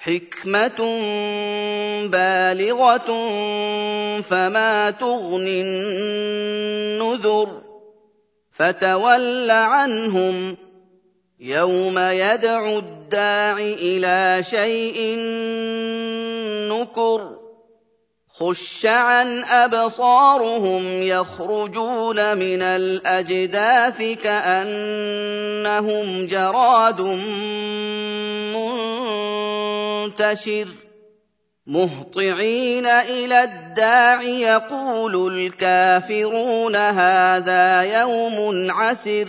حكمه بالغه فما تغني النذر فتول عنهم يوم يدعو الداع إلى شيء نكر خش عن أبصارهم يخرجون من الأجداث كأنهم جراد منتشر. مهطعين إلى الداع يقول الكافرون هذا يوم عسر.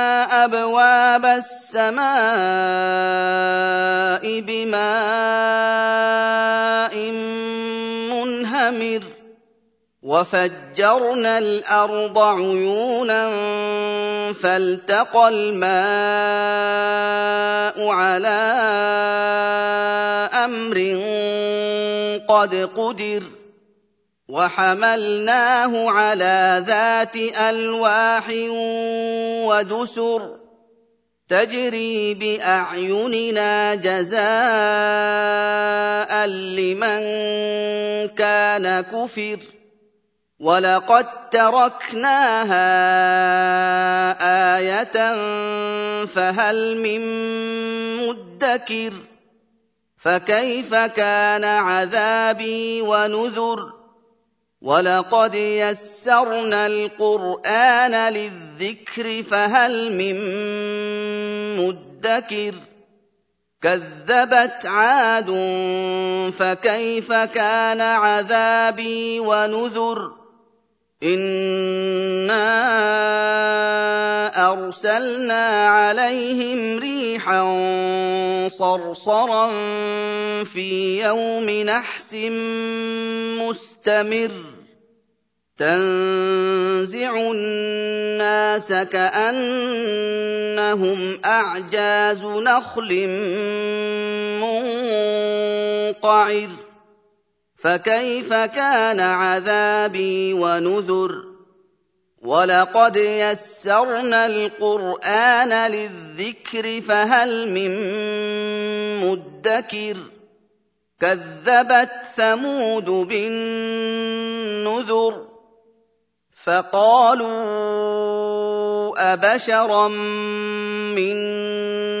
أبواب السماء بماء منهمر وفجرنا الأرض عيونا فالتقى الماء على أمر قد قدر وحملناه على ذات ألواح ودسر تجري بأعيننا جزاء لمن كان كفر ولقد تركناها آية فهل من مدكر فكيف كان عذابي ونذر ولقد يسرنا القران للذكر فهل من مدكر كذبت عاد فكيف كان عذابي ونذر انا ارسلنا عليهم ريحا صرصرا في يوم نحس مستمر تنزع الناس كانهم اعجاز نخل منقعر فكيف كان عذابي ونذر؟ ولقد يسرنا القرآن للذكر فهل من مدكر؟ كذبت ثمود بالنذر فقالوا أبشرا منا.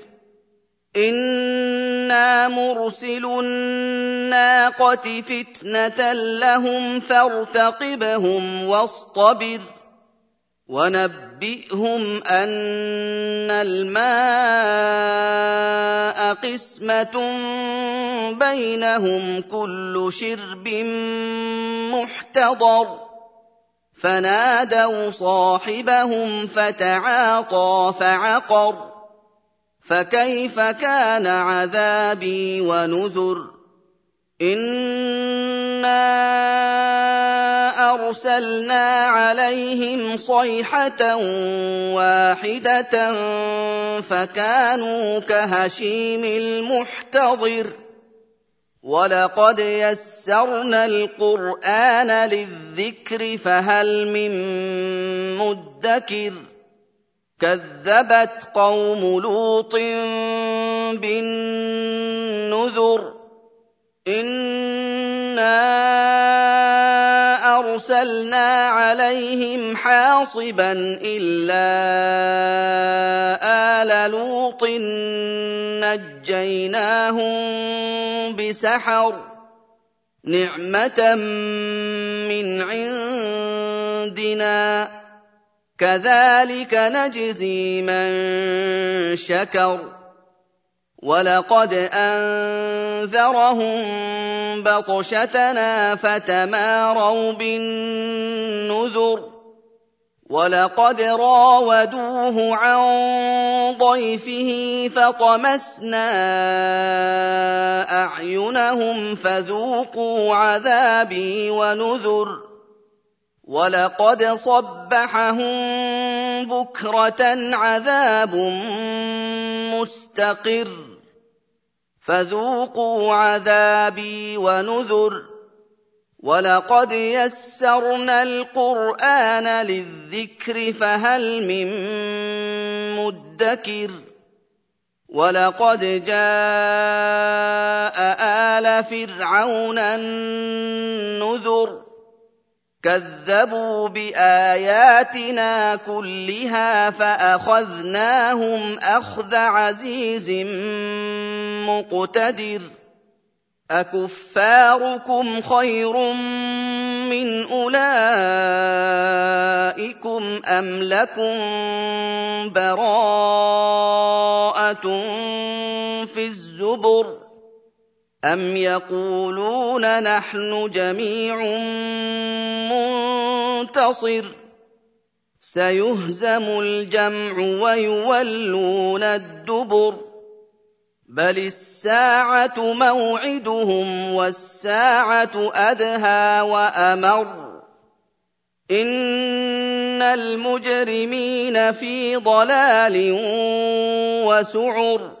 أنا مرسل الناقه فتنه لهم فارتقبهم واصطبر ونبئهم ان الماء قسمه بينهم كل شرب محتضر فنادوا صاحبهم فتعاطى فعقر فكيف كان عذابي ونذر؟ إنا أرسلنا عليهم صيحة واحدة فكانوا كهشيم المحتضر. ولقد يسرنا القران للذكر فهل من مدكر كذبت قوم لوط بالنذر إنا أرسلنا عليهم حاصبا إلا آل لوط نجيناهم بسحر نعمة من عندنا كذلك نجزي من شكر. ولقد أنذرهم بطشتنا فتماروا بالنذر. ولقد راودوه عن ضيفه فطمسنا أعينهم فذوقوا عذابي ونذر. ولقد صبحهم بكره عذاب مستقر فذوقوا عذابي ونذر ولقد يسرنا القران للذكر فهل من مدكر ولقد جاء ال فرعون النذر كذبوا بآياتنا كلها فأخذناهم أخذ عزيز مقتدر. أكفاركم خير من أولئكم أم لكم براءة في الزبر؟ أَمْ يَقُولُونَ نَحْنُ جَمِيعٌ مُّنتَصِرٌ سَيُهْزَمُ الْجَمْعُ وَيُوَلُّونَ الدُّبُرَ بَلِ السَّاعَةُ مَوْعِدُهُمْ وَالسَّاعَةُ أَدْهَىٰ وَأَمَرُّ إِنَّ الْمُجْرِمِينَ فِي ضَلَالٍ وَسُعُرٍ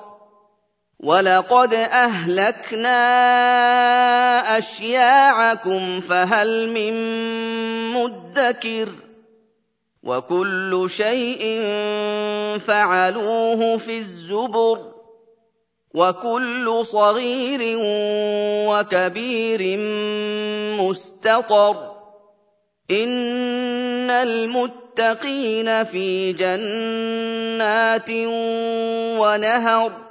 وَلَقَدْ أَهْلَكْنَا أَشْيَاعَكُمْ فَهَلْ مِن مُّدَّكِرٍ وَكُلُّ شَيْءٍ فَعَلُوهُ فِي الزُّبُرِ وَكُلُّ صَغِيرٍ وَكَبِيرٍ مُّسْتَطَرٌ إِنَّ الْمُتَّقِينَ فِي جَنَّاتٍ وَنَهَرٍ